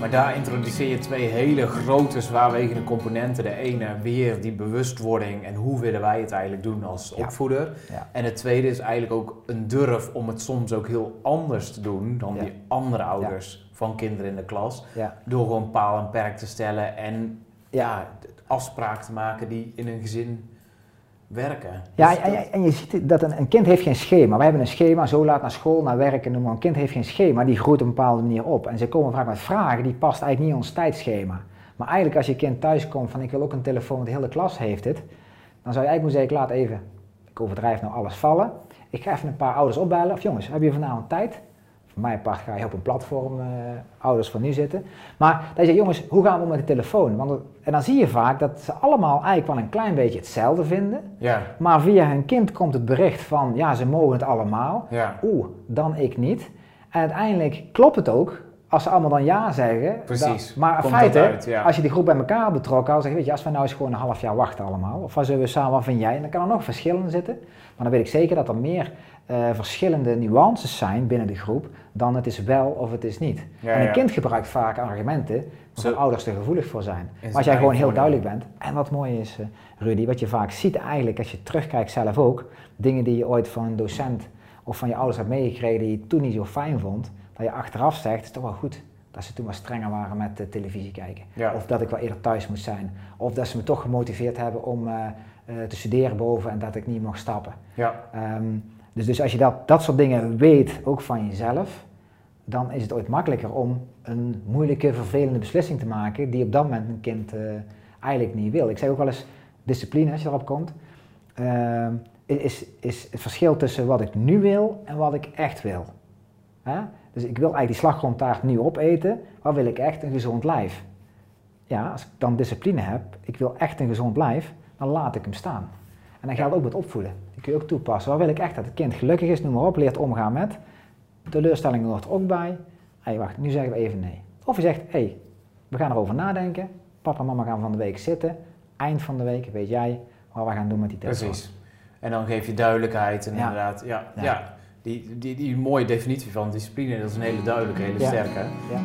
Maar daar introduceer je twee hele grote zwaarwegende componenten. De ene weer die bewustwording en hoe willen wij het eigenlijk doen als opvoeder. Ja. En het tweede is eigenlijk ook een durf om het soms ook heel anders te doen dan Ja. die andere ouders van kinderen in de klas. Door gewoon paal en perk te stellen en ja, afspraken te maken die in een gezin werken. Ja, Dus en, dat- en je ziet dat een, een kind heeft geen schema. We hebben een schema, zo laat naar school, naar werk en noem maar. Een kind heeft geen schema, die groeit op een bepaalde manier op. En ze komen vaak met vragen, die past eigenlijk niet in ons tijdschema. Maar eigenlijk als je kind thuis komt van ik wil ook een telefoon, want de hele klas heeft het. Dan zou je eigenlijk moeten zeggen, ik laat even, ik overdrijf nou alles vallen. Ik ga even een paar ouders opbellen. Of jongens, heb je vanavond tijd? Voor mijn part ga je op een platform, eh, ouders van nu zitten. Maar dan zeg je, jongens, hoe gaan we om met de telefoon? Want, het- en dan zie je vaak dat ze allemaal eigenlijk wel een klein beetje hetzelfde vinden. ja, Maar via hun kind komt het bericht van, ja, ze mogen het allemaal. ja, Oeh, dan ik niet. En uiteindelijk klopt het ook, als ze allemaal dan ja zeggen. Precies. dan- maar in feite, dat uit, ja. als je die groep bij elkaar betrokken had, zeg je, weet je, als we nou eens gewoon een half jaar wachten allemaal. Of zullen we samen, wat vind jij? En dan kan er nog verschillen zitten. Maar dan weet ik zeker dat er meer eh, verschillende nuances zijn binnen de groep dan het is wel of het is niet. Ja, en een ja. kind gebruikt vaak argumenten waar Zo. ouders er gevoelig voor zijn. Maar als jij gewoon heel duidelijk bent. En wat mooi is, eh, Rudy, wat je vaak ziet eigenlijk als je terugkijkt zelf ook, dingen die je ooit van een docent of van je ouders hebt meegekregen die je toen niet zo fijn vond, dat je achteraf zegt, het is toch wel goed dat ze toen wat strenger waren met televisie kijken. Ja. Of dat ik wel eerder thuis moest zijn. Of dat ze me toch gemotiveerd hebben om eh, eh, te studeren boven en dat ik niet mocht stappen. ja, Ehm, dus, dus als je dat, dat soort dingen weet, ook van jezelf, dan is het ooit makkelijker om een moeilijke, vervelende beslissing te maken die op dat moment een kind eh, eigenlijk niet wil. Ik zeg ook wel eens, discipline, als je erop komt, ehm, is, is het verschil tussen wat ik nu wil en wat ik echt wil. Hè? Dus ik wil eigenlijk die slagroomtaart nu opeten, wat wil ik echt? Een gezond lijf. Ja, als ik dan discipline heb, ik wil echt een gezond lijf, dan laat ik hem staan. En dat geldt ook met opvoeden. Die kun je ook toepassen. Waar wil ik echt dat het kind gelukkig is, noem maar op, leert omgaan met. Teleurstelling hoort er ook bij. Hé, wacht, nu zeggen we even nee. Of je zegt, hé, hey, we gaan erover nadenken. Papa en mama gaan van de week zitten. Eind van de week weet jij wat we gaan doen met die telefoon. precies. En dan geef je duidelijkheid en Ja. inderdaad, ja, Ja. ja. Die, die, die mooie definitie van discipline, dat is een hele duidelijke, hele sterke. Ja.